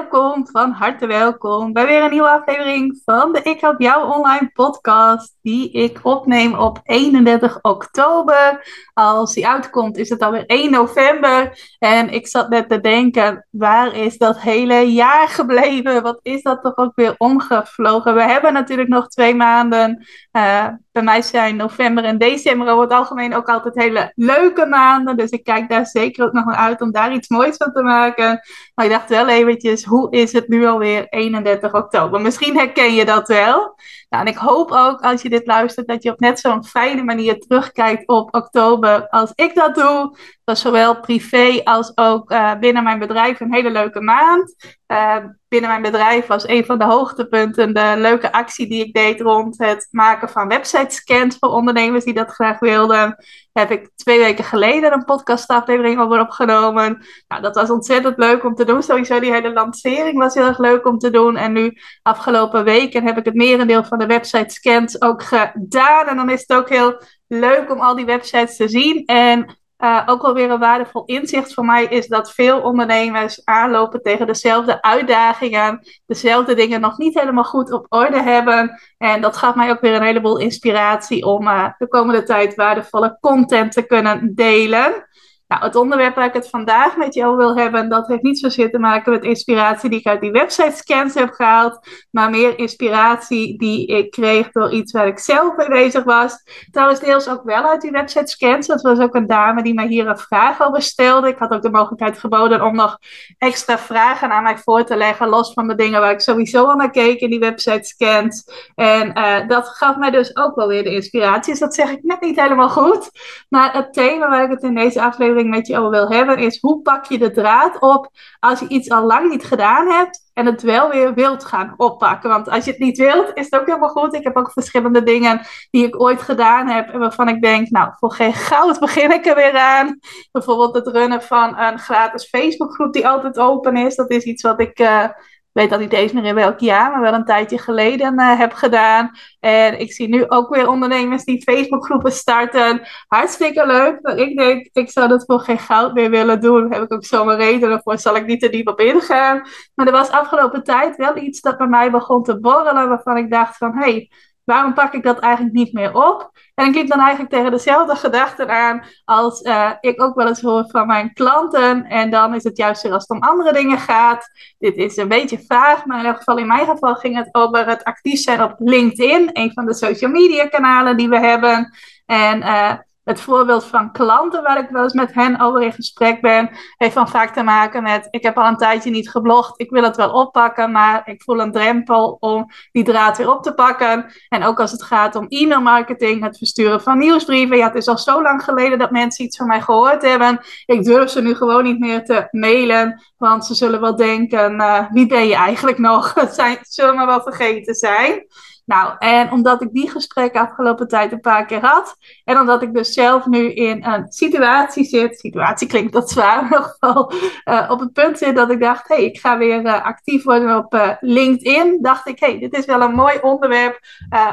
Welkom, van harte welkom bij weer een nieuwe aflevering van de Ik Help Jou Online podcast, die ik opneem op 31 oktober. Als die uitkomt is het alweer 1 november en ik zat net te denken, waar is dat hele jaar gebleven? Wat is dat toch ook weer omgevlogen? We hebben natuurlijk nog twee maanden. Uh, bij mij zijn november en december over het algemeen ook altijd hele leuke maanden, dus ik kijk daar zeker ook nog naar uit om daar iets moois van te maken. Maar ik dacht wel eventjes, hoe is het nu alweer 31 oktober? Misschien herken je dat wel. Nou, en ik hoop ook als je dit luistert dat je op net zo'n fijne manier terugkijkt op oktober als ik dat doe. Zowel privé als ook uh, binnen mijn bedrijf een hele leuke maand. Uh, binnen mijn bedrijf was een van de hoogtepunten de leuke actie die ik deed rond het maken van website scans voor ondernemers die dat graag wilden. Heb ik twee weken geleden een podcastaflevering over opgenomen. Nou, dat was ontzettend leuk om te doen. Sowieso die hele lancering was heel erg leuk om te doen. En nu afgelopen weken heb ik het merendeel van de website scans ook gedaan. En dan is het ook heel leuk om al die websites te zien. En uh, ook wel weer een waardevol inzicht voor mij is dat veel ondernemers aanlopen tegen dezelfde uitdagingen, dezelfde dingen nog niet helemaal goed op orde hebben. En dat gaf mij ook weer een heleboel inspiratie om uh, de komende tijd waardevolle content te kunnen delen. Nou, het onderwerp waar ik het vandaag met jou wil hebben, dat heeft niet zozeer te maken met inspiratie die ik uit die website scans heb gehaald, maar meer inspiratie die ik kreeg door iets waar ik zelf mee bezig was. Trouwens, deels ook wel uit die website scans. Dat was ook een dame die mij hier een vraag over stelde. Ik had ook de mogelijkheid geboden om nog extra vragen aan mij voor te leggen, los van de dingen waar ik sowieso al naar keek in die website scans. En uh, dat gaf mij dus ook wel weer de inspiratie. Dus dat zeg ik net niet helemaal goed. Maar het thema waar ik het in deze aflevering met je over wil hebben, is hoe pak je de draad op als je iets al lang niet gedaan hebt en het wel weer wilt gaan oppakken. Want als je het niet wilt, is het ook helemaal goed. Ik heb ook verschillende dingen die ik ooit gedaan heb en waarvan ik denk, nou, voor geen goud begin ik er weer aan. Bijvoorbeeld het runnen van een gratis Facebookgroep die altijd open is. Dat is iets wat ik... Uh, weet al niet eens meer in welk jaar, maar wel een tijdje geleden uh, heb gedaan. En ik zie nu ook weer ondernemers die Facebookgroepen starten. Hartstikke leuk. Maar ik denk, ik zou dat voor geen goud meer willen doen. Daar heb ik ook zo mijn redenen voor. Zal ik niet te diep op ingaan. Maar er was afgelopen tijd wel iets dat bij mij begon te borrelen. Waarvan ik dacht van, hé, hey, waarom pak ik dat eigenlijk niet meer op? En ik keek dan eigenlijk tegen dezelfde gedachten aan als uh, ik ook wel eens hoor van mijn klanten. En dan is het juist weer als het om andere dingen gaat. Dit is een beetje vaag, maar in elk geval in mijn geval ging het over het actief zijn op LinkedIn. Een van de social media kanalen die we hebben. En uh, het voorbeeld van klanten waar ik wel eens met hen over in gesprek ben, heeft van vaak te maken met: ik heb al een tijdje niet geblogd, ik wil het wel oppakken, maar ik voel een drempel om die draad weer op te pakken. En ook als het gaat om e-mailmarketing, het versturen van nieuwsbrieven. Ja, het is al zo lang geleden dat mensen iets van mij gehoord hebben. Ik durf ze nu gewoon niet meer te mailen, want ze zullen wel denken: uh, wie ben je eigenlijk nog? Zijn, zullen maar wel vergeten zijn. Nou, en omdat ik die gesprekken afgelopen tijd een paar keer had, en omdat ik dus zelf nu in een situatie zit, situatie klinkt dat zwaar, in ieder geval uh, op het punt zit dat ik dacht, hé, hey, ik ga weer uh, actief worden op uh, LinkedIn, dacht ik, hé, hey, dit is wel een mooi onderwerp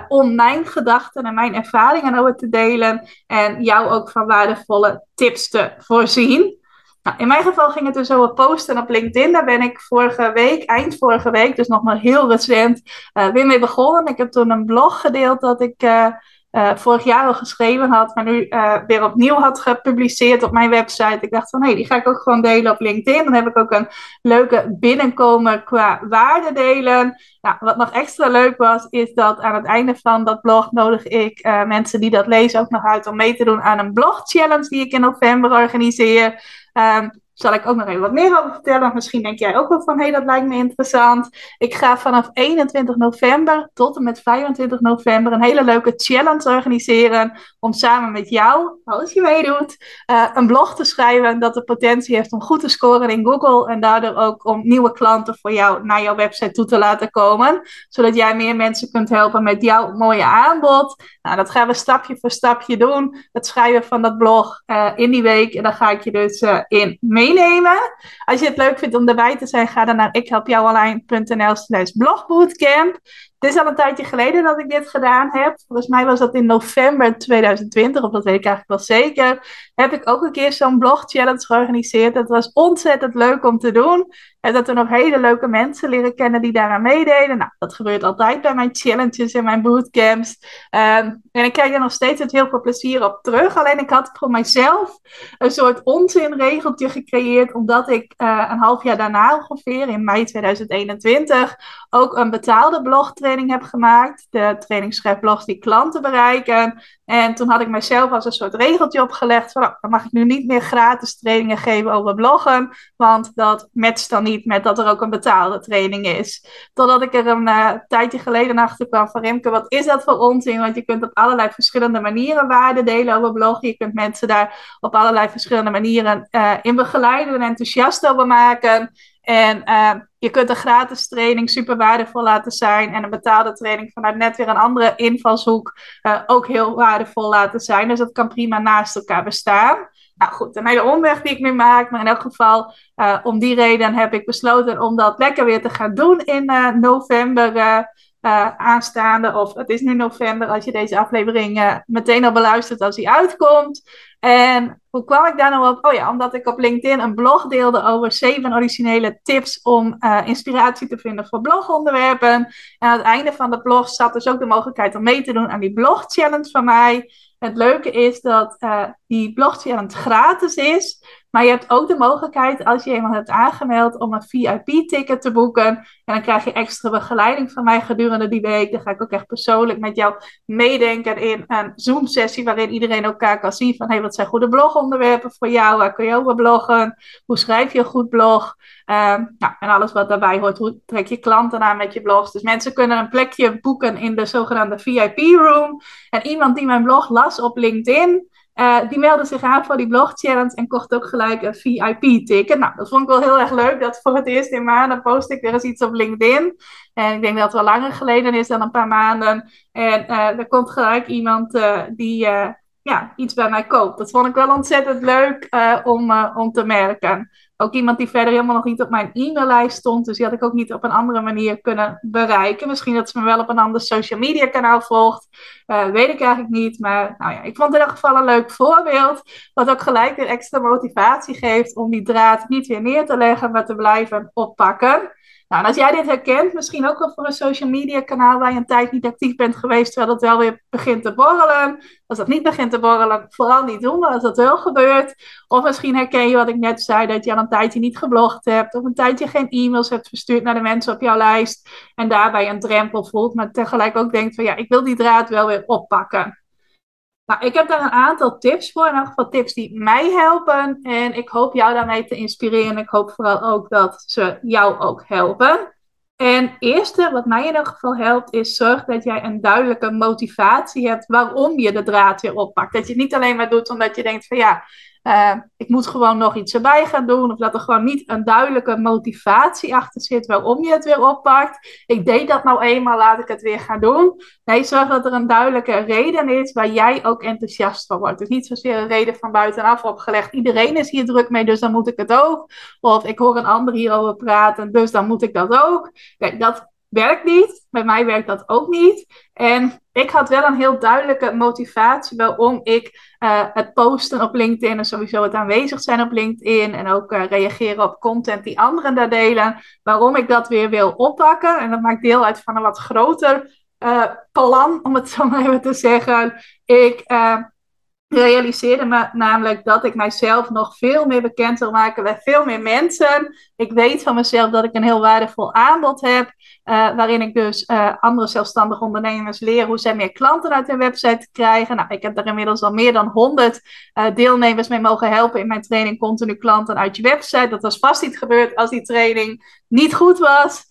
om mijn gedachten en mijn ervaringen over te delen en jou ook van waardevolle tips te voorzien. Nou, in mijn geval ging het dus over posten op LinkedIn. Daar ben ik vorige week, eind vorige week, dus nog maar heel recent, uh, weer mee begonnen. Ik heb toen een blog gedeeld dat ik uh, vorig jaar al geschreven had, maar nu weer opnieuw had gepubliceerd op mijn website. Ik dacht van, hé, hey, die ga ik ook gewoon delen op LinkedIn. Dan heb ik ook een leuke binnenkomen qua waarde delen. Nou, wat nog extra leuk was, is dat aan het einde van dat blog nodig ik mensen die dat lezen ook nog uit om mee te doen aan een blog challenge die ik in november organiseer. Um, zal ik ook nog even wat meer over vertellen. Misschien denk jij ook wel van, hé, hey, dat lijkt me interessant. Ik ga vanaf 21 november tot en met 25 november een hele leuke challenge organiseren om samen met jou, als je meedoet, uh, een blog te schrijven dat de potentie heeft om goed te scoren in Google en daardoor ook om nieuwe klanten voor jou naar jouw website toe te laten komen, zodat jij meer mensen kunt helpen met jouw mooie aanbod. Nou, dat gaan we stapje voor stapje doen. Het schrijven van dat blog uh, in die week en dan ga ik je dus uh, in mee Als je het leuk vindt om erbij te zijn, ga dan naar ikhelpjouonline.nl slash blogbootcamp. Het is al een tijdje geleden dat ik dit gedaan heb. Volgens mij was dat in november 2020, of dat weet ik eigenlijk wel zeker. Heb ik ook een keer zo'n blog challenge georganiseerd. Dat was ontzettend leuk om te doen. En dat er nog hele leuke mensen leren kennen die daaraan meededen. Nou, dat gebeurt altijd bij mijn challenges en mijn bootcamps. Um, en ik kijk er nog steeds met heel veel plezier op terug. Alleen ik had voor mijzelf een soort onzinregeltje gecreëerd. Omdat ik uh, een half jaar daarna ongeveer, in mei 2021, ook een betaalde blog training heb gemaakt. De trainingsschrijfblogs die klanten bereiken. En toen had ik mijzelf als een soort regeltje opgelegd van, oh, dan mag ik nu niet meer gratis trainingen geven over bloggen, want dat matcht dan niet met dat er ook een betaalde training is. Totdat ik er een uh, tijdje geleden achter kwam van, Remke, wat is dat voor onzin? Want je kunt op allerlei verschillende manieren waarden delen over bloggen. Je kunt mensen daar op allerlei verschillende manieren uh, in begeleiden en enthousiast over maken. En uh, je kunt een gratis training super waardevol laten zijn. En een betaalde training vanuit net weer een andere invalshoek uh, ook heel waardevol laten zijn. Dus dat kan prima naast elkaar bestaan. Nou goed, een hele omweg die ik nu maak. Maar in elk geval, uh, om die reden heb ik besloten om dat lekker weer te gaan doen in november. Uh, aanstaande, of het is nu november als je deze aflevering uh, meteen al beluistert als die uitkomt. En hoe kwam ik daar nou op? Oh ja, omdat ik op LinkedIn een blog deelde over zeven originele tips om uh, inspiratie te vinden voor blogonderwerpen. En aan het einde van de blog zat dus ook de mogelijkheid om mee te doen aan die blog challenge van mij. Het leuke is dat die blog challenge gratis is. Maar je hebt ook de mogelijkheid, als je eenmaal hebt aangemeld, om een VIP-ticket te boeken. En dan krijg je extra begeleiding van mij gedurende die week. Dan ga ik ook echt persoonlijk met jou meedenken in een Zoom-sessie, waarin iedereen elkaar kan zien van, hey, wat zijn goede blogonderwerpen voor jou? Waar kun je over bloggen? Hoe schrijf je een goed blog? Um, nou, en alles wat daarbij hoort. Hoe trek je klanten aan met je blogs? Dus mensen kunnen een plekje boeken in de zogenaamde VIP-room. En iemand die mijn blog las op LinkedIn uh, die meldde zich aan voor die blog challenge en kocht ook gelijk een VIP-ticket. Nou, dat vond ik wel heel erg leuk. Dat voor het eerst in maanden post ik weer eens iets op LinkedIn. En ik denk dat het wel langer geleden is dan een paar maanden. En uh, er komt gelijk iemand uh, die ja, iets bij mij koopt. Dat vond ik wel ontzettend leuk om, om te merken. Ook iemand die verder helemaal nog niet op mijn e-maillijst stond. Dus die had ik ook niet op een andere manier kunnen bereiken. Misschien dat ze me wel op een ander social media kanaal volgt. Uh, weet ik eigenlijk niet. Maar nou ja, ik vond in ieder geval een leuk voorbeeld. Wat ook gelijk weer extra motivatie geeft om die draad niet weer neer te leggen, maar te blijven oppakken. Nou, en als jij dit herkent, misschien ook wel voor een social media kanaal waar je een tijd niet actief bent geweest, terwijl het wel weer begint te borrelen. Als dat niet begint te borrelen, vooral niet doen, maar als dat wel gebeurt. Of misschien herken je wat ik net zei, dat je al een tijdje niet geblogd hebt, of een tijdje geen e-mails hebt verstuurd naar de mensen op jouw lijst. En daarbij een drempel voelt, maar tegelijk ook denkt van ja, ik wil die draad wel weer oppakken. Nou, ik heb daar een aantal tips voor, in elk geval tips die mij helpen. En ik hoop jou daarmee te inspireren. Ik hoop vooral ook dat ze jou ook helpen. En eerste, wat mij in elk geval helpt, is zorg dat jij een duidelijke motivatie hebt waarom je de draad weer oppakt. Dat je het niet alleen maar doet omdat je denkt van ja, uh, ik moet gewoon nog iets erbij gaan doen. Of dat er gewoon niet een duidelijke motivatie achter zit waarom je het weer oppakt. Ik deed dat nou eenmaal, laat ik het weer gaan doen. Nee, zorg dat er een duidelijke reden is waar jij ook enthousiast van wordt. Dus niet zozeer een reden van buitenaf opgelegd. Iedereen is hier druk mee, dus dan moet ik het ook. Of ik hoor een ander hierover praten, dus dan moet ik dat ook. Kijk, dat werkt niet. Bij mij werkt dat ook niet. En ik had wel een heel duidelijke motivatie waarom ik uh, het posten op LinkedIn en sowieso het aanwezig zijn op LinkedIn en ook uh, reageren op content die anderen daar delen, waarom ik dat weer wil oppakken. En dat maakt deel uit van een wat groter uh, plan, om het zo maar even te zeggen. Ik realiseerde me namelijk dat ik mijzelf nog veel meer bekend wil maken bij veel meer mensen. Ik weet van mezelf dat ik een heel waardevol aanbod heb, uh, waarin ik dus uh, andere zelfstandige ondernemers leer hoe zij meer klanten uit hun website krijgen. Nou, ik heb daar inmiddels al meer dan 100 uh, eh, deelnemers mee mogen helpen in mijn training Continu Klanten uit je website. Dat was vast niet gebeurd als die training niet goed was.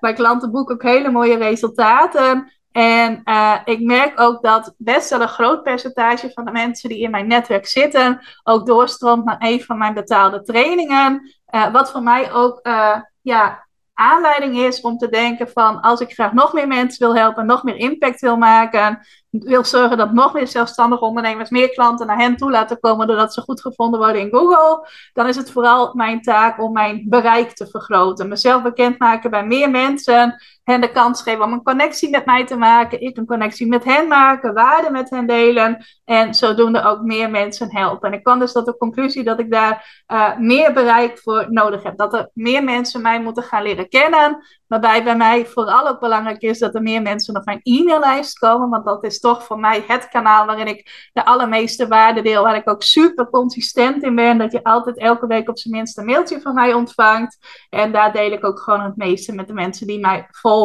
Mijn klanten boeken ook hele mooie resultaten. En uh, ik merk ook dat best wel een groot percentage van de mensen die in mijn netwerk zitten, ook doorstroomt naar een van mijn betaalde trainingen. Uh, wat voor mij ook uh, ja, aanleiding is om te denken van als ik graag nog meer mensen wil helpen, nog meer impact wil maken, wil zorgen dat nog meer zelfstandige ondernemers meer klanten naar hen toe laten komen doordat ze goed gevonden worden in Google, dan is het vooral mijn taak om mijn bereik te vergroten. Mezelf bekendmaken bij meer mensen, hen de kans geven om een connectie met mij te maken, ik een connectie met hen maken, waarde met hen delen en zodoende ook meer mensen helpen. En ik kwam dus tot de conclusie dat ik daar uh, meer bereik voor nodig heb. Dat er meer mensen mij moeten gaan leren kennen, Waarbij bij mij vooral ook belangrijk is dat er meer mensen op mijn e-maillijst komen. Want dat is toch voor mij het kanaal waarin ik de allermeeste waarde deel. Waar ik ook super consistent in ben. Dat je altijd elke week op zijn minst een mailtje van mij ontvangt. En daar deel ik ook gewoon het meeste met de mensen die mij volgen.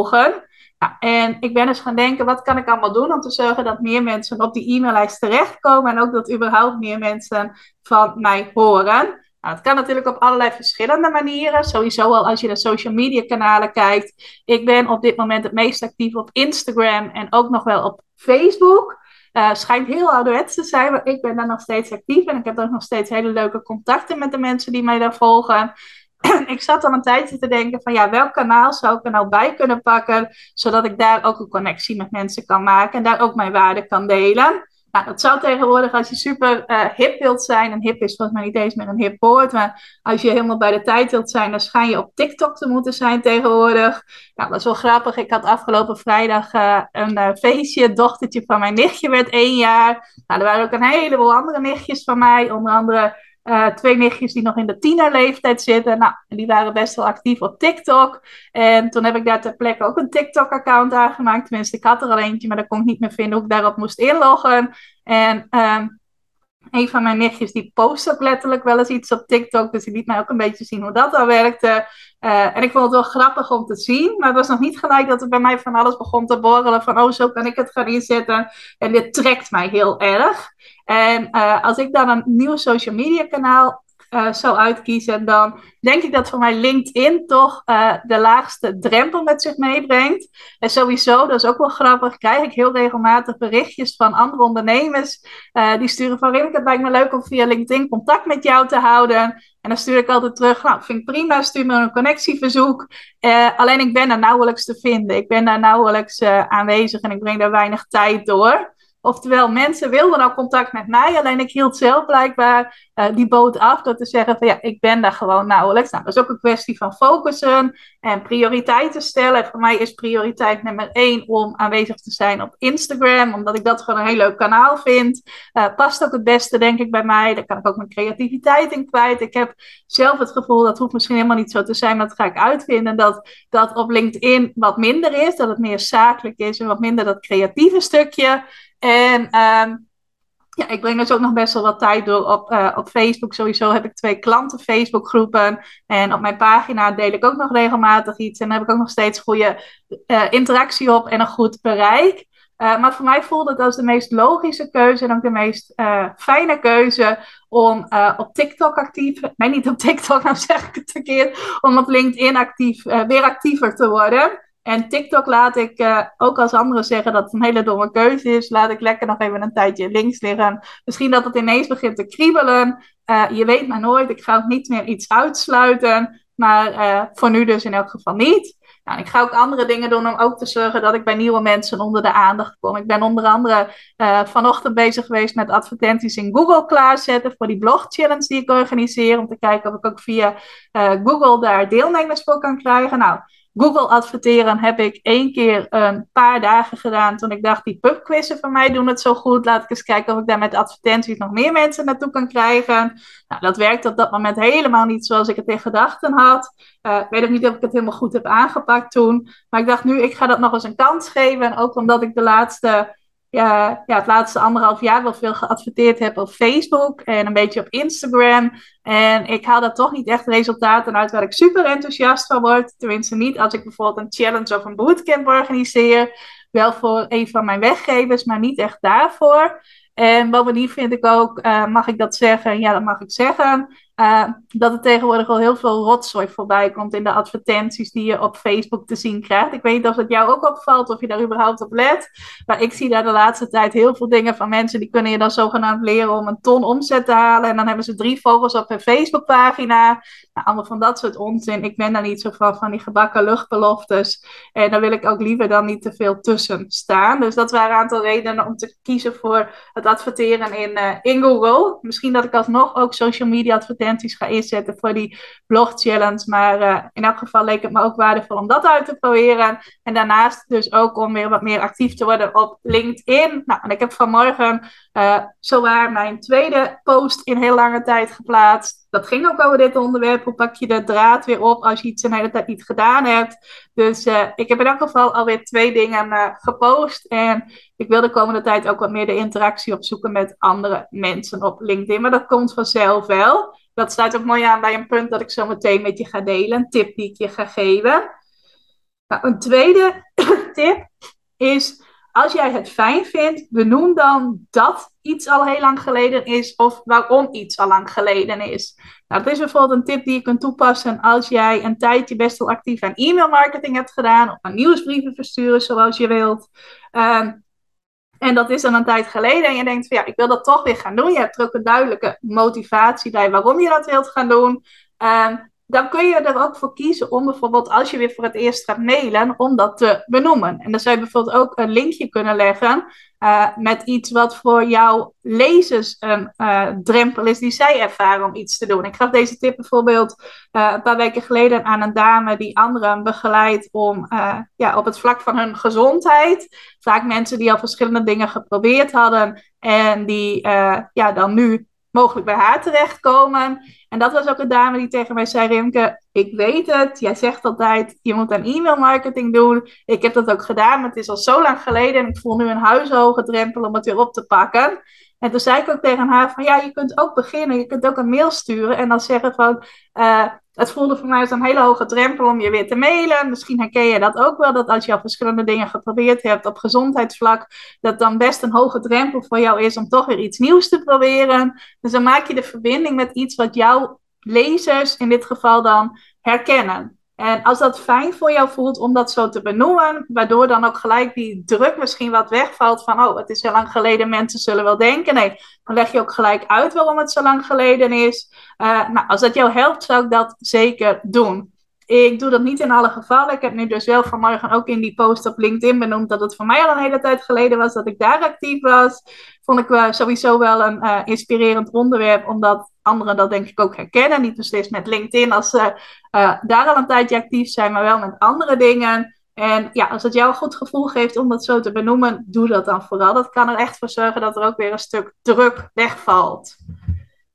Nou, en ik ben dus gaan denken, wat kan ik allemaal doen om te zorgen dat meer mensen op die e-maillijst terechtkomen. En ook dat überhaupt meer mensen van mij horen. Nou, het kan natuurlijk op allerlei verschillende manieren. Sowieso al als je de social media kanalen kijkt. Ik ben op dit moment het meest actief op Instagram en ook nog wel op Facebook. Uh, schijnt heel ouderwets te zijn, maar ik ben daar nog steeds actief. En ik heb ook nog steeds hele leuke contacten met de mensen die mij daar volgen. ik zat al een tijdje te denken van ja, welk kanaal zou ik er nou bij kunnen pakken, zodat ik daar ook een connectie met mensen kan maken en daar ook mijn waarde kan delen. Nou, dat zou tegenwoordig, als je super uh, hip wilt zijn, en hip is volgens mij niet eens meer een hip woord, maar als je helemaal bij de tijd wilt zijn, dan schijn je op TikTok te moeten zijn tegenwoordig. Nou, dat is wel grappig. Ik had afgelopen vrijdag uh, een uh, feestje. Dochtertje van mijn nichtje werd één jaar. Nou, er waren ook een heleboel andere nichtjes van mij, onder andere uh, twee nichtjes die nog in de tienerleeftijd zitten. Nou, die waren best wel actief op TikTok. En toen heb ik daar ter plekke ook een TikTok-account aangemaakt. Tenminste, ik had er al eentje, maar dat kon ik niet meer vinden hoe ik daarop moest inloggen. En um, een van mijn nichtjes die post ook letterlijk wel eens iets op TikTok. Dus die liet mij ook een beetje zien hoe dat al werkte. Uh, en ik vond het wel grappig om te zien. Maar het was nog niet gelijk dat er bij mij van alles begon te borrelen. Van oh, zo kan ik het gaan inzetten. En dit trekt mij heel erg. En uh, als ik dan een nieuw social media kanaal uh, zou uitkiezen, dan denk ik dat voor mij LinkedIn toch uh, de laagste drempel met zich meebrengt. En sowieso, dat is ook wel grappig, krijg ik heel regelmatig berichtjes van andere ondernemers. Uh, die sturen van Rimke, het lijkt me leuk om via LinkedIn contact met jou te houden. En dan stuur ik altijd terug, nou, vind ik prima, stuur me een connectieverzoek. alleen ik ben daar nauwelijks te vinden. Ik ben daar nauwelijks aanwezig en ik breng daar weinig tijd door. Oftewel, mensen wilden al contact met mij, alleen ik hield zelf blijkbaar uh, die boot af door te zeggen van ja, ik ben daar gewoon nauwelijks. Nou, dat is ook een kwestie van focussen en prioriteiten stellen. voor mij is prioriteit nummer één om aanwezig te zijn op Instagram, omdat ik dat gewoon een heel leuk kanaal vind. Uh, past ook het beste, denk ik, bij mij. Daar kan ik ook mijn creativiteit in kwijt. Ik heb zelf het gevoel, dat hoeft misschien helemaal niet zo te zijn, maar dat ga ik uitvinden, dat dat op LinkedIn wat minder is, dat het meer zakelijk is en wat minder dat creatieve stukje. En um, ja, ik breng dus ook nog best wel wat tijd door op, uh, op Facebook. Sowieso heb ik twee klanten Facebook groepen. En op mijn pagina deel ik ook nog regelmatig iets. En daar heb ik ook nog steeds goede uh, interactie op en een goed bereik. Uh, maar voor mij voelde het als de meest logische keuze en ook de meest fijne keuze om op TikTok actief, nee niet op TikTok, nou zeg ik het verkeerd, om op LinkedIn actief, weer actiever te worden. En TikTok laat ik, uh, ook als anderen zeggen dat het een hele domme keuze is, laat ik lekker nog even een tijdje links liggen. Misschien dat het ineens begint te kriebelen. Uh, je weet maar nooit, ik ga ook niet meer iets uitsluiten. Maar uh, voor nu dus in elk geval niet. Nou, ik ga ook andere dingen doen om ook te zorgen dat ik bij nieuwe mensen onder de aandacht kom. Ik ben onder andere vanochtend bezig geweest met advertenties in Google klaarzetten voor die blog challenge die ik organiseer. Om te kijken of ik ook via Google daar deelnemers voor kan krijgen. Nou, Google adverteren heb ik één keer een paar dagen gedaan. Toen ik dacht, die pubquizzen van mij doen het zo goed. Laat ik eens kijken of ik daar met advertenties nog meer mensen naartoe kan krijgen. Nou, dat werkte op dat moment helemaal niet zoals ik het in gedachten had. Uh, ik weet ook niet of ik het helemaal goed heb aangepakt toen. Maar ik dacht nu, ik ga dat nog eens een kans geven. En ook omdat ik de laatste ja, ja, het laatste anderhalf jaar wel veel geadverteerd heb op Facebook en een beetje op Instagram. En ik haal daar toch niet echt resultaten uit waar ik super enthousiast van word. Tenminste niet als ik bijvoorbeeld een challenge of een bootcamp organiseer. Wel voor een van mijn weggevers, maar niet echt daarvoor. En bovendien vind ik ook, uh, mag ik dat zeggen? Ja, dat mag ik zeggen. Uh, dat er tegenwoordig al heel veel rotzooi voorbij komt in de advertenties die je op Facebook te zien krijgt. Ik weet niet of het jou ook opvalt of je daar überhaupt op let. Maar ik zie daar de laatste tijd heel veel dingen van mensen die kunnen je dan zogenaamd leren om een ton omzet te halen. En dan hebben ze drie vogels op hun Facebookpagina. Nou, allemaal van dat soort onzin. Ik ben daar niet zo van, van die gebakken luchtbeloftes. En daar wil ik ook liever dan niet te veel tussen staan. Dus dat waren een aantal redenen om te kiezen voor het adverteren in, uh, in Google. Misschien dat ik alsnog ook social media adverteren ga inzetten voor die blog challenge. Maar uh, in elk geval leek het me ook waardevol om dat uit te proberen. En daarnaast dus ook om weer wat meer actief te worden op LinkedIn. Nou, en ik heb vanmorgen uh, zowaar mijn tweede post in heel lange tijd geplaatst. Dat ging ook over dit onderwerp. Hoe pak je de draad weer op als je iets een hele tijd niet gedaan hebt? Dus uh, ik heb in elk geval alweer twee dingen gepost. En ik wil de komende tijd ook wat meer de interactie opzoeken met andere mensen op LinkedIn. Maar dat komt vanzelf wel dat sluit ook mooi aan bij een punt dat ik zo meteen met je ga delen. Een tip die ik je ga geven. Nou, een tweede tip is, als jij het fijn vindt, benoem dan dat iets al heel lang geleden is of waarom iets al lang geleden is. Nou, dat is bijvoorbeeld een tip die je kunt toepassen als jij een tijdje best wel actief aan e-mailmarketing hebt gedaan of aan nieuwsbrieven versturen zoals je wilt. Uh, en dat is dan een tijd geleden. En je denkt van ja, ik wil dat toch weer gaan doen. Je hebt er ook een duidelijke motivatie bij waarom je dat wilt gaan doen. Ehm, dan kun je er ook voor kiezen om bijvoorbeeld als je weer voor het eerst gaat mailen, om dat te benoemen. En dan zou je bijvoorbeeld ook een linkje kunnen leggen uh, met iets wat voor jouw lezers een uh, drempel is die zij ervaren om iets te doen. Ik gaf deze tip bijvoorbeeld uh, een paar weken geleden aan een dame die anderen begeleidt om ja, op het vlak van hun gezondheid. Vaak mensen die al verschillende dingen geprobeerd hadden en die ja, dan nu mogelijk bij haar terechtkomen. En dat was ook een dame die tegen mij zei: Rimke, ik weet het. Jij zegt altijd: je moet aan e-mail marketing doen. Ik heb dat ook gedaan, maar het is al zo lang geleden. En ik voel nu een huishoge drempel om het weer op te pakken. En toen zei ik ook tegen haar: van ja, je kunt ook beginnen. Je kunt ook een mail sturen en dan zeggen van. Uh, het voelde voor mij als een hele hoge drempel om je weer te mailen. Misschien herken je dat ook wel, dat als je al verschillende dingen geprobeerd hebt op gezondheidsvlak, dat dan best een hoge drempel voor jou is om toch weer iets nieuws te proberen. Dus dan maak je de verbinding met iets wat jouw lezers in dit geval dan herkennen. En als dat fijn voor jou voelt om dat zo te benoemen, waardoor dan ook gelijk die druk misschien wat wegvalt van, oh, het is zo lang geleden, mensen zullen wel denken. Nee, dan leg je ook gelijk uit waarom het zo lang geleden is. Uh, nou, als dat jou helpt, zou ik dat zeker doen. Ik doe dat niet in alle gevallen. Ik heb nu dus wel vanmorgen ook in die post op LinkedIn benoemd dat het voor mij al een hele tijd geleden was dat ik daar actief was. Vond ik sowieso wel een uh, inspirerend onderwerp, omdat anderen dat denk ik ook herkennen. Niet beslist met LinkedIn als ze uh, daar al een tijdje actief zijn, maar wel met andere dingen. En ja, als het jou een goed gevoel geeft om dat zo te benoemen, doe dat dan vooral. Dat kan er echt voor zorgen dat er ook weer een stuk druk wegvalt.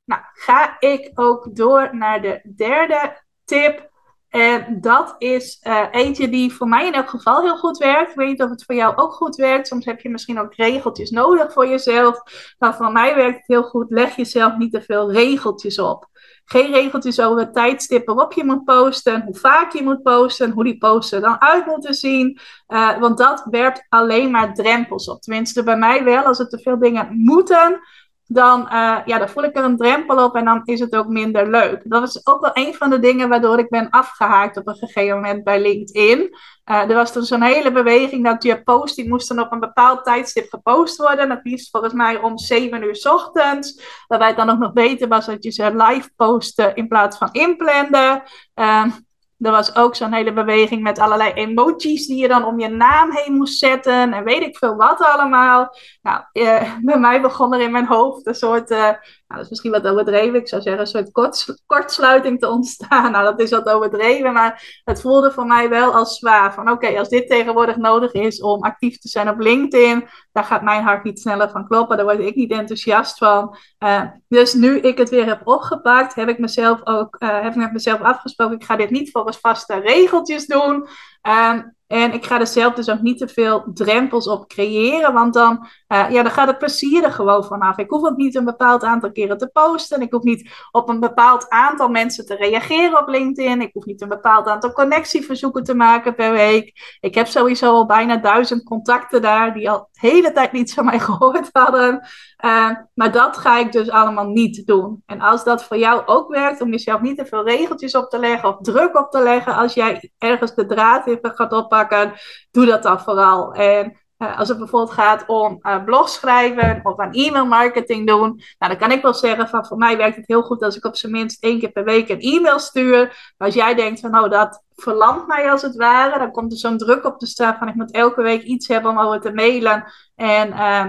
Nou, ga ik ook door naar de derde tip. En dat is uh, eentje die voor mij in elk geval heel goed werkt. Ik weet niet of het voor jou ook goed werkt. Soms heb je misschien ook regeltjes nodig voor jezelf. Maar voor mij werkt het heel goed. Leg jezelf niet te veel regeltjes op. Geen regeltjes over het tijdstip waarop je moet posten, hoe vaak je moet posten, hoe die posten dan uit moeten zien. Uh, want dat werpt alleen maar drempels op. Tenminste, bij mij wel. Als er te veel dingen moeten, dan, uh, ja, dan voel ik er een drempel op en dan is het ook minder leuk. Dat is ook wel een van de dingen waardoor ik ben afgehaakt op een gegeven moment bij LinkedIn. Uh, er was toen zo'n hele beweging dat je post, die moesten op een bepaald tijdstip gepost worden. Het liefst volgens mij om 7 uur s ochtends. Waarbij het dan ook nog beter was dat je ze live postte in plaats van inplannen. Uh, er was ook zo'n hele beweging met allerlei emojis die je dan om je naam heen moest zetten. En weet ik veel wat allemaal. Nou, eh, bij mij begon er in mijn hoofd een soort, uh, nou, dat is misschien wat overdreven. Ik zou zeggen, een soort kort, kortsluiting te ontstaan. Nou, dat is wat overdreven. Maar het voelde voor mij wel als zwaar. Van oké, als dit tegenwoordig nodig is om actief te zijn op LinkedIn. Daar gaat mijn hart niet sneller van kloppen. Daar word ik niet enthousiast van. Uh, dus nu ik het weer heb opgepakt, heb ik mezelf ook, uh, heb ik met mezelf afgesproken. Ik ga dit niet volgens vaste regeltjes doen. Um, En ik ga er zelf dus ook niet te veel drempels op creëren, want dan, uh, ja, dan gaat het plezier er gewoon vanaf. Ik hoef ook niet een bepaald aantal keren te posten. Ik hoef niet op een bepaald aantal mensen te reageren op LinkedIn. Ik hoef niet een bepaald aantal connectieverzoeken te maken per week. Ik heb sowieso al bijna duizend contacten daar die al de hele tijd niets van mij gehoord hadden. Uh, maar dat ga ik dus allemaal niet doen. En als dat voor jou ook werkt, om jezelf niet te veel regeltjes op te leggen of druk op te leggen, als jij ergens de draad even gaat oppakken, doe dat dan vooral. En uh, als het bijvoorbeeld gaat om uh, blog schrijven of aan e-mail marketing doen, nou, dan kan ik wel zeggen van voor mij werkt het heel goed als ik op zijn minst één keer per week een e-mail stuur. Als jij denkt van nou dat verlamt mij als het ware, dan komt er zo'n druk op te staan van ik moet elke week iets hebben om over te mailen. En uh,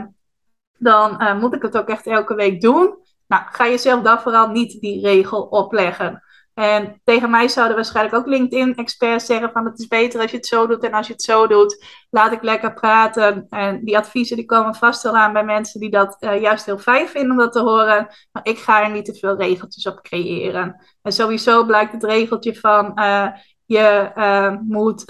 dan uh, moet ik het ook echt elke week doen. Nou, ga jezelf dan vooral niet die regel opleggen. En tegen mij zouden waarschijnlijk ook LinkedIn-experts zeggen van het is beter als je het zo doet en als je het zo doet, laat ik lekker praten. En die adviezen die komen vast wel aan bij mensen die dat uh, juist heel fijn vinden om dat te horen. Maar ik ga er niet te veel regeltjes op creëren. En sowieso blijkt het regeltje van uh, je uh, moet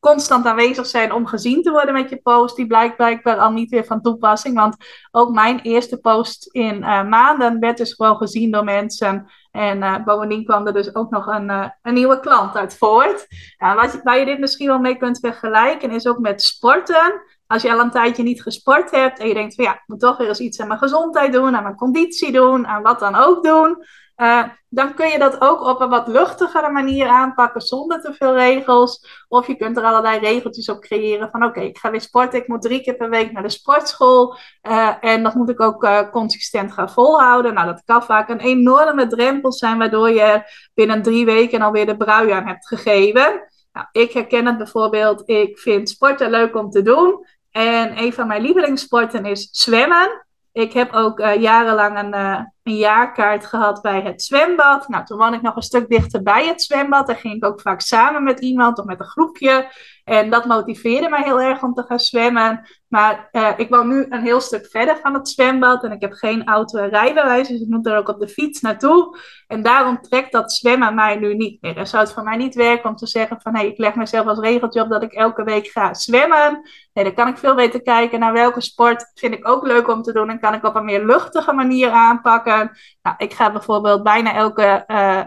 constant aanwezig zijn om gezien te worden met je post, die blijkt blijkbaar al niet weer van toepassing. Want ook mijn eerste post in maanden werd dus gewoon gezien door mensen. En uh, bovendien kwam er dus ook nog een, uh, een nieuwe klant uit voort. Nou, wat, waar je dit misschien wel mee kunt vergelijken is ook met sporten. Als je al een tijdje niet gesport hebt en je denkt van ja, ik moet toch weer eens iets aan mijn gezondheid doen, aan mijn conditie doen, aan wat dan ook doen. Uh, dan kun je dat ook op een wat luchtigere manier aanpakken zonder te veel regels. Of je kunt er allerlei regeltjes op creëren van oké, ik ga weer sporten, ik moet drie keer per week naar de sportschool. Uh, en dat moet ik ook uh, consistent gaan volhouden. Nou, dat kan vaak een enorme drempel zijn waardoor je binnen drie weken alweer de brui aan hebt gegeven. Nou, ik herken het bijvoorbeeld, ik vind sporten leuk om te doen. En een van mijn lievelingssporten is zwemmen. Ik heb ook jarenlang een, een jaarkaart gehad bij het zwembad. Nou, toen woonde ik nog een stuk dichter bij het zwembad. Daar ging ik ook vaak samen met iemand of met een groepje. En dat motiveerde mij heel erg om te gaan zwemmen. Maar uh, ik woon nu een heel stuk verder van het zwembad. En ik heb geen auto en rijbewijs. Dus ik moet er ook op de fiets naartoe. En daarom trekt dat zwemmen mij nu niet meer. Dan zou het voor mij niet werken om te zeggen van... hé, hey, ik leg mezelf als regeltje op dat ik elke week ga zwemmen. Nee, dan kan ik veel beter kijken naar welke sport vind ik ook leuk om te doen. En kan ik op een meer luchtige manier aanpakken. Nou, ik ga bijvoorbeeld bijna elke... Uh,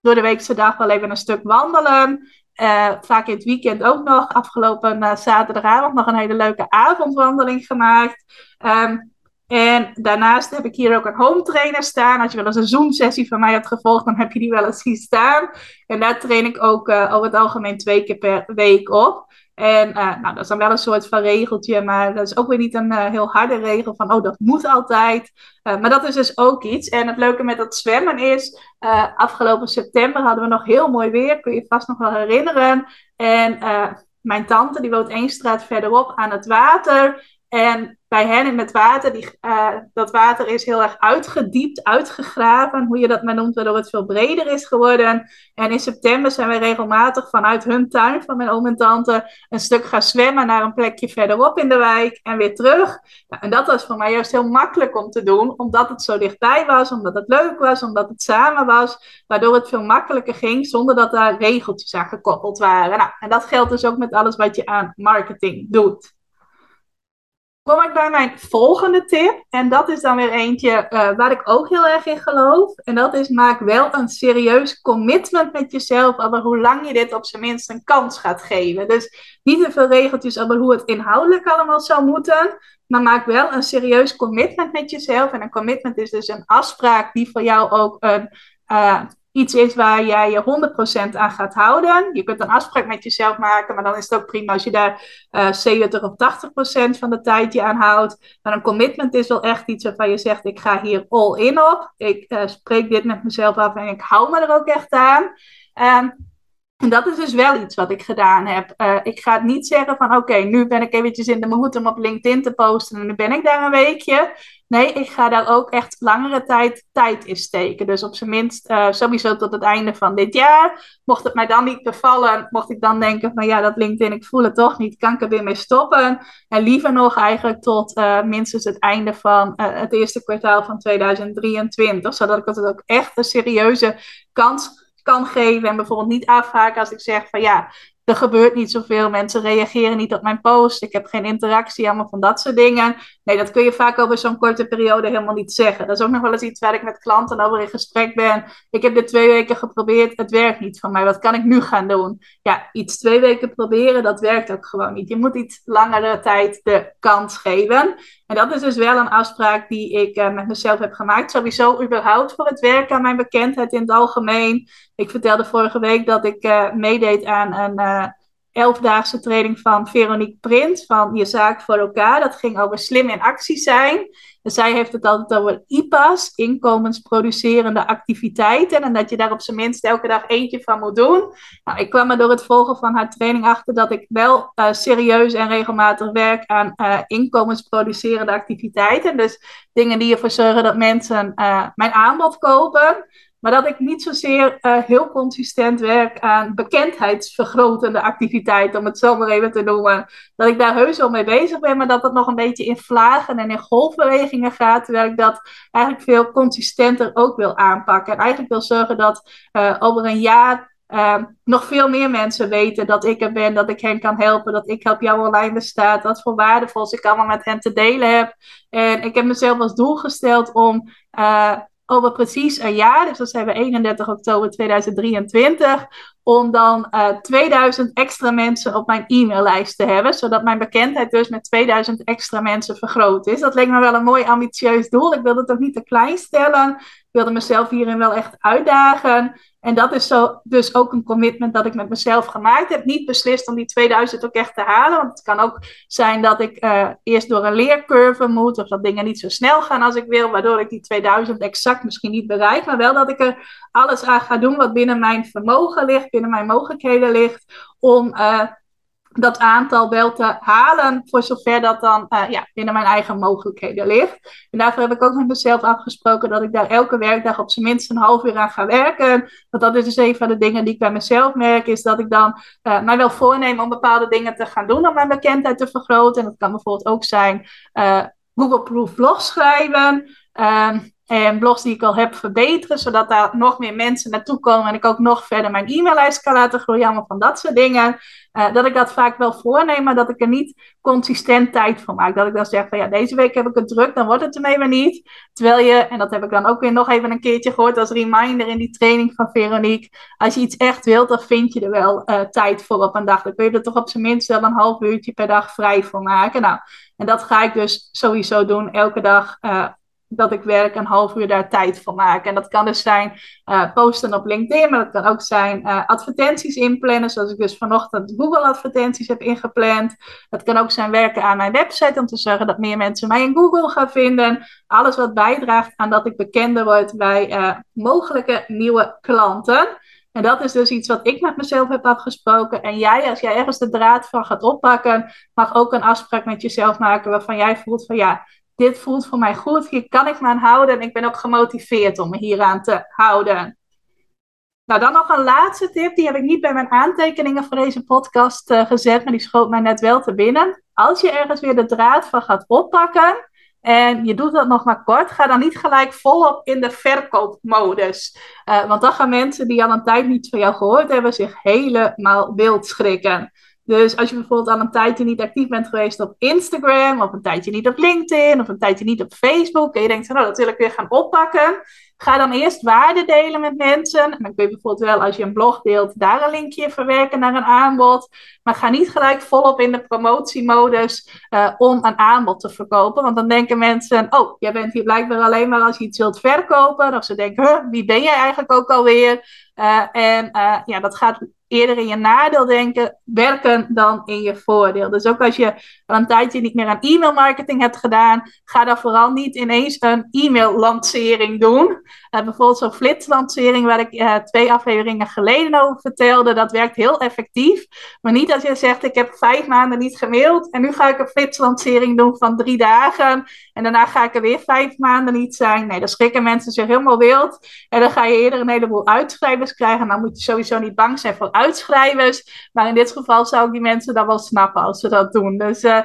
door de weekse dag wel even een stuk wandelen. Uh, vaak in het weekend ook nog. Afgelopen uh, zaterdagavond nog een hele leuke avondwandeling gemaakt. Um, en daarnaast heb ik hier ook een home trainer staan. Als je wel eens een Zoom-sessie van mij hebt gevolgd, dan heb je die wel eens zien staan. En daar train ik ook over het algemeen twee keer per week op. En uh, nou, dat is dan wel een soort van regeltje, maar dat is ook weer niet een uh, heel harde regel van, oh, dat moet altijd. Uh, maar dat is dus ook iets. En het leuke met dat zwemmen is, afgelopen september hadden we nog heel mooi weer, kun je je vast nog wel herinneren. En mijn tante, die woont één straat verderop aan het water. En bij hen het water, die, uh, dat water is heel erg uitgediept, uitgegraven, hoe je dat maar noemt, waardoor het veel breder is geworden. En in september zijn we regelmatig vanuit hun tuin, van mijn oom en tante, een stuk gaan zwemmen naar een plekje verderop in de wijk en weer terug. Nou, en dat was voor mij juist heel makkelijk om te doen, omdat het zo dichtbij was, omdat het leuk was, omdat het samen was, waardoor het veel makkelijker ging, zonder dat daar regeltjes aan gekoppeld waren. Nou, en dat geldt dus ook met alles wat je aan marketing doet kom ik bij mijn volgende tip. En dat is dan weer eentje uh, waar ik ook heel erg in geloof. En dat is maak wel een serieus commitment met jezelf over hoe lang je dit op zijn minst een kans gaat geven. Dus niet te veel regeltjes over hoe het inhoudelijk allemaal zou moeten. Maar maak wel een serieus commitment met jezelf. En een commitment is dus een afspraak die voor jou ook een uh, iets is waar jij je 100% aan gaat houden. Je kunt een afspraak met jezelf maken, maar dan is het ook prima als je daar uh, 70 of 80% van de tijd je aan houdt. Maar een commitment is wel echt iets waarvan je zegt, ik ga hier all in op. Ik uh, spreek dit met mezelf af en ik hou me er ook echt aan. Um, en dat is dus wel iets wat ik gedaan heb. Uh, ik ga het niet zeggen van oké, nu ben ik eventjes in de moed om op LinkedIn te posten en nu ben ik daar een weekje. Nee, ik ga daar ook echt langere tijd tijd in steken. Dus op zijn minst uh, sowieso tot het einde van dit jaar. Mocht het mij dan niet bevallen, mocht ik dan denken van ja, dat LinkedIn, ik voel het toch niet, kan ik er weer mee stoppen. En liever nog eigenlijk tot uh, minstens het einde van het eerste kwartaal van 2023. Zodat ik het ook echt een serieuze kans kan geven. En bijvoorbeeld niet afhaken als ik zeg van ja, er gebeurt niet zoveel. Mensen reageren niet op mijn post. Ik heb geen interactie, allemaal van dat soort dingen. Nee, dat kun je vaak over zo'n korte periode helemaal niet zeggen. Dat is ook nog wel eens iets waar ik met klanten over in gesprek ben. Ik heb dit twee weken geprobeerd, het werkt niet van mij. Wat kan ik nu gaan doen? Ja, iets twee weken proberen, dat werkt ook gewoon niet. Je moet iets langere tijd de kans geven. En dat is dus wel een afspraak die ik uh, met mezelf heb gemaakt. Sowieso überhaupt voor het werken aan mijn bekendheid in het algemeen. Ik vertelde vorige week dat ik uh, meedeed aan een uh, elfdaagse training van Veronique Print van Je Zaak voor elkaar. Dat ging over slim in actie zijn. En zij heeft het altijd over IPA's, inkomensproducerende activiteiten. En dat je daar op zijn minst elke dag eentje van moet doen. Nou, ik kwam er door het volgen van haar training achter dat ik wel uh, serieus en regelmatig werk aan uh, inkomensproducerende activiteiten. Dus dingen die ervoor zorgen dat mensen uh, mijn aanbod kopen. Maar dat ik niet zozeer uh, heel consistent werk aan bekendheidsvergrotende activiteiten, om het zo maar even te noemen. Dat ik daar heus wel mee bezig ben, maar dat het nog een beetje in vlagen en in golfbewegingen gaat. Terwijl ik dat eigenlijk veel consistenter ook wil aanpakken. En eigenlijk wil zorgen dat uh, over een jaar Uh, nog veel meer mensen weten dat ik er ben, dat ik hen kan helpen, dat ik help jou online bestaat, wat voor waardevols ik allemaal met hen te delen heb. En ik heb mezelf als doel gesteld om over precies een jaar, dus dat zijn we 31 oktober 2023, om dan uh, eh, 2000 extra mensen op mijn e-maillijst te hebben, zodat mijn bekendheid dus met 2000 extra mensen vergroot is. Dat leek me wel een mooi ambitieus doel. Ik wilde het ook niet te klein stellen. Ik wilde mezelf hierin wel echt uitdagen. En dat is zo, dus ook een commitment dat ik met mezelf gemaakt heb. Niet beslist om die 2000 ook echt te halen. Want het kan ook zijn dat ik uh, eerst door een leercurve moet. Of dat dingen niet zo snel gaan als ik wil. Waardoor ik die 2000 exact misschien niet bereik. Maar wel dat ik er alles aan ga doen wat binnen mijn vermogen ligt. Binnen mijn mogelijkheden ligt. Om uh, dat aantal wel te halen, voor zover dat dan uh, ja, binnen mijn eigen mogelijkheden ligt. En daarvoor heb ik ook met mezelf afgesproken dat ik daar elke werkdag op zijn minst een half uur aan ga werken. Want dat is dus een van de dingen die ik bij mezelf merk, is dat ik dan uh, mij wel voorneem om bepaalde dingen te gaan doen om mijn bekendheid te vergroten. En dat kan bijvoorbeeld ook zijn uh, Google Proof vlog schrijven. Ehm, en blogs die ik al heb verbeteren, zodat daar nog meer mensen naartoe komen en ik ook nog verder mijn e-maillijst kan laten groeien, allemaal van dat soort dingen. Uh, dat ik dat vaak wel voorneem, maar dat ik er niet consistent tijd voor maak. Dat ik dan zeg van ja, deze week heb ik het druk, dan wordt het ermee maar niet. Terwijl je, en dat heb ik dan ook weer nog even een keertje gehoord als reminder in die training van Veronique. Als je iets echt wilt, dan vind je er wel uh, tijd voor op een dag. Dan kun je er toch op zijn minst wel een half uurtje per dag vrij voor maken. Nou, en dat ga ik dus sowieso doen, elke dag. Uh, dat ik werk een half uur daar tijd voor maak. En dat kan dus zijn uh, posten op LinkedIn, maar dat kan ook zijn uh, advertenties inplannen, zoals ik dus vanochtend Google advertenties heb ingepland. Dat kan ook zijn werken aan mijn website om te zorgen dat meer mensen mij in Google gaan vinden. Alles wat bijdraagt aan dat ik bekender word bij uh, mogelijke nieuwe klanten. En dat is dus iets wat ik met mezelf heb afgesproken. En jij, als jij ergens de draad van gaat oppakken, mag ook een afspraak met jezelf maken waarvan jij voelt van ja, dit voelt voor mij goed, hier kan ik me aan houden en ik ben ook gemotiveerd om me hieraan te houden. Nou, dan nog een laatste tip, die heb ik niet bij mijn aantekeningen voor deze podcast uh, gezet, maar die schoot mij net wel te binnen. Als je ergens weer de draad van gaat oppakken en je doet dat nog maar kort, ga dan niet gelijk volop in de verkoopmodus. Uh, want dan gaan mensen die al een tijd niet van jou gehoord hebben zich helemaal wild schrikken. Dus als je bijvoorbeeld al een tijdje niet actief bent geweest op Instagram, of een tijdje niet op LinkedIn, of een tijdje niet op Facebook, en je denkt, nou, dat wil ik weer gaan oppakken, ga dan eerst waarde delen met mensen. En dan kun je bijvoorbeeld wel, als je een blog deelt, daar een linkje verwerken naar een aanbod. Maar ga niet gelijk volop in de promotiemodus uh, om een aanbod te verkopen. Want dan denken mensen, oh, jij bent hier blijkbaar alleen maar als je iets wilt verkopen. Of ze denken, huh, wie ben jij eigenlijk ook alweer? Uh, en uh, ja, dat gaat eerder in je nadeel denken, werken dan in je voordeel. Dus ook als je al een tijdje niet meer aan e-mail marketing hebt gedaan, ga dan vooral niet ineens een e-mail lancering doen. Uh, bijvoorbeeld zo'n flitslancering waar ik uh, twee afleveringen geleden over vertelde, dat werkt heel effectief. Maar niet als je zegt, ik heb vijf maanden niet gemaild en nu ga ik een flitslancering doen van drie dagen en daarna ga ik er weer vijf maanden niet zijn. Nee, dan schrikken mensen zich helemaal wild en dan ga je eerder een heleboel uitschrijvers krijgen. En dan moet je sowieso niet bang zijn voor uitschrijvers. Maar in dit geval zou ik die mensen dan wel snappen als ze dat doen. Dus uh,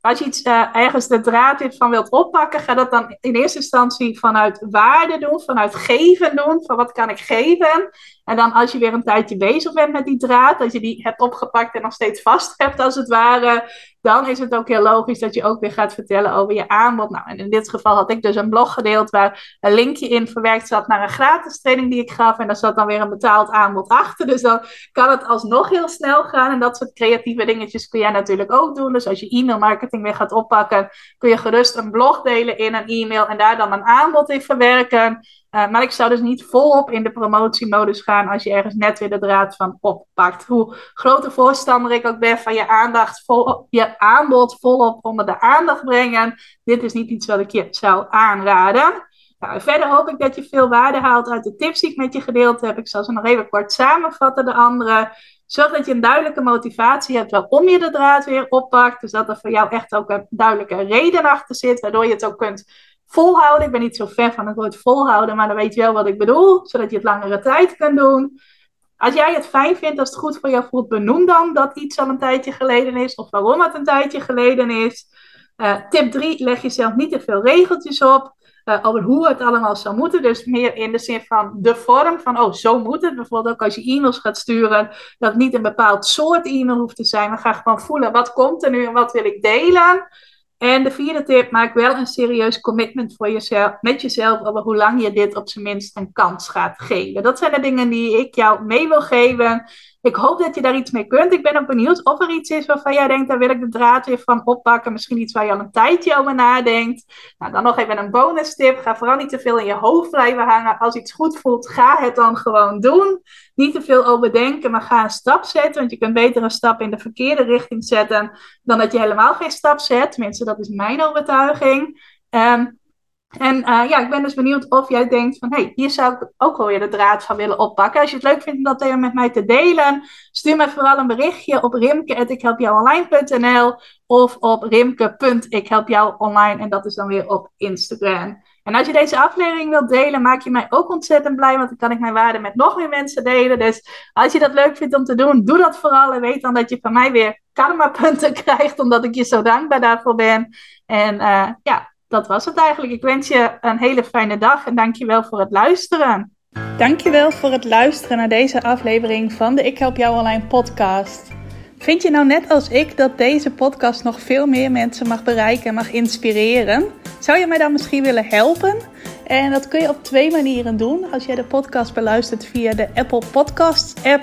als je iets uh, ergens de draad van wilt oppakken, ga dat dan in eerste instantie vanuit waarde doen, vanuit geven doen. Van wat kan ik geven? En dan als je weer een tijdje bezig bent met die draad, dat je die hebt opgepakt en nog steeds vast hebt als het ware, dan is het ook heel logisch dat je ook weer gaat vertellen over je aanbod. Nou, en in dit geval had ik dus een blog gedeeld waar een linkje in verwerkt zat naar een gratis training die ik gaf. En daar zat dan weer een betaald aanbod achter. Dus dan kan het alsnog heel snel gaan. En dat soort creatieve dingetjes kun jij natuurlijk ook doen. Dus als je e-mail marketing weer gaat oppakken, kun je gerust een blog delen in een e-mail en daar dan een aanbod in verwerken. Uh, maar ik zou dus niet volop in de promotiemodus gaan als je ergens net weer de draad van oppakt. Hoe grote voorstander ik ook ben van je aandacht, vol, je aanbod volop onder de aandacht brengen. Dit is niet iets wat ik je zou aanraden. Nou, verder hoop ik dat je veel waarde haalt uit de tips die ik met je gedeeld heb. Ik zal ze nog even kort samenvatten, de andere. Zorg dat je een duidelijke motivatie hebt waarom je de draad weer oppakt. Dus dat er voor jou echt ook een duidelijke reden achter zit, waardoor je het ook kunt volhouden. Ik ben niet zo ver van het woord volhouden, maar dan weet je wel wat ik bedoel, zodat je het langere tijd kunt doen. Als jij het fijn vindt, als het goed voor jou voelt, benoem dan dat iets al een tijdje geleden is of waarom het een tijdje geleden is. Uh, tip 3, leg jezelf niet te veel regeltjes op uh, over hoe het allemaal zou moeten. Dus meer in de zin van de vorm van, oh, zo moet het. Bijvoorbeeld ook als je e-mails gaat sturen, dat het niet een bepaald soort e-mail hoeft te zijn, maar ga gewoon voelen, wat komt er nu en wat wil ik delen. En de vierde tip, maak wel een serieus commitment voor jezelf, met jezelf over hoe lang je dit op zijn minst een kans gaat geven. Dat zijn de dingen die ik jou mee wil geven. Ik hoop dat je daar iets mee kunt. Ik ben ook benieuwd of er iets is waarvan jij denkt, daar wil ik de draad weer van oppakken. Misschien iets waar je al een tijdje over nadenkt. Nou, dan nog even een bonus tip. Ga vooral niet te veel in je hoofd blijven hangen. Als iets goed voelt, ga het dan gewoon doen. Niet te veel overdenken, maar ga een stap zetten. Want je kunt beter een stap in de verkeerde richting zetten dan dat je helemaal geen stap zet. Tenminste, dat is mijn overtuiging. Um, en uh, ja, ik ben dus benieuwd of jij denkt van, hé, hey, hier zou ik ook wel weer de draad van willen oppakken. Als je het leuk vindt om dat even met mij te delen, stuur me vooral een berichtje op rimke.ikhelpjouonline.nl of op rimke.ikhelpjouonline en dat is dan weer op Instagram. En als je deze aflevering wilt delen, maak je mij ook ontzettend blij, want dan kan ik mijn waarde met nog meer mensen delen. Dus als je dat leuk vindt om te doen, doe dat vooral en weet dan dat je van mij weer karma-punten krijgt, omdat ik je zo dankbaar daarvoor ben. En uh, ja, dat was het eigenlijk. Ik wens je een hele fijne dag en dankjewel voor het luisteren. Dankjewel voor het luisteren naar deze aflevering van de Ik Help Jou Online podcast. Vind je nou net als ik dat deze podcast nog veel meer mensen mag bereiken en mag inspireren? Zou je mij dan misschien willen helpen? En dat kun je op twee manieren doen. Als jij de podcast beluistert via de Apple Podcasts app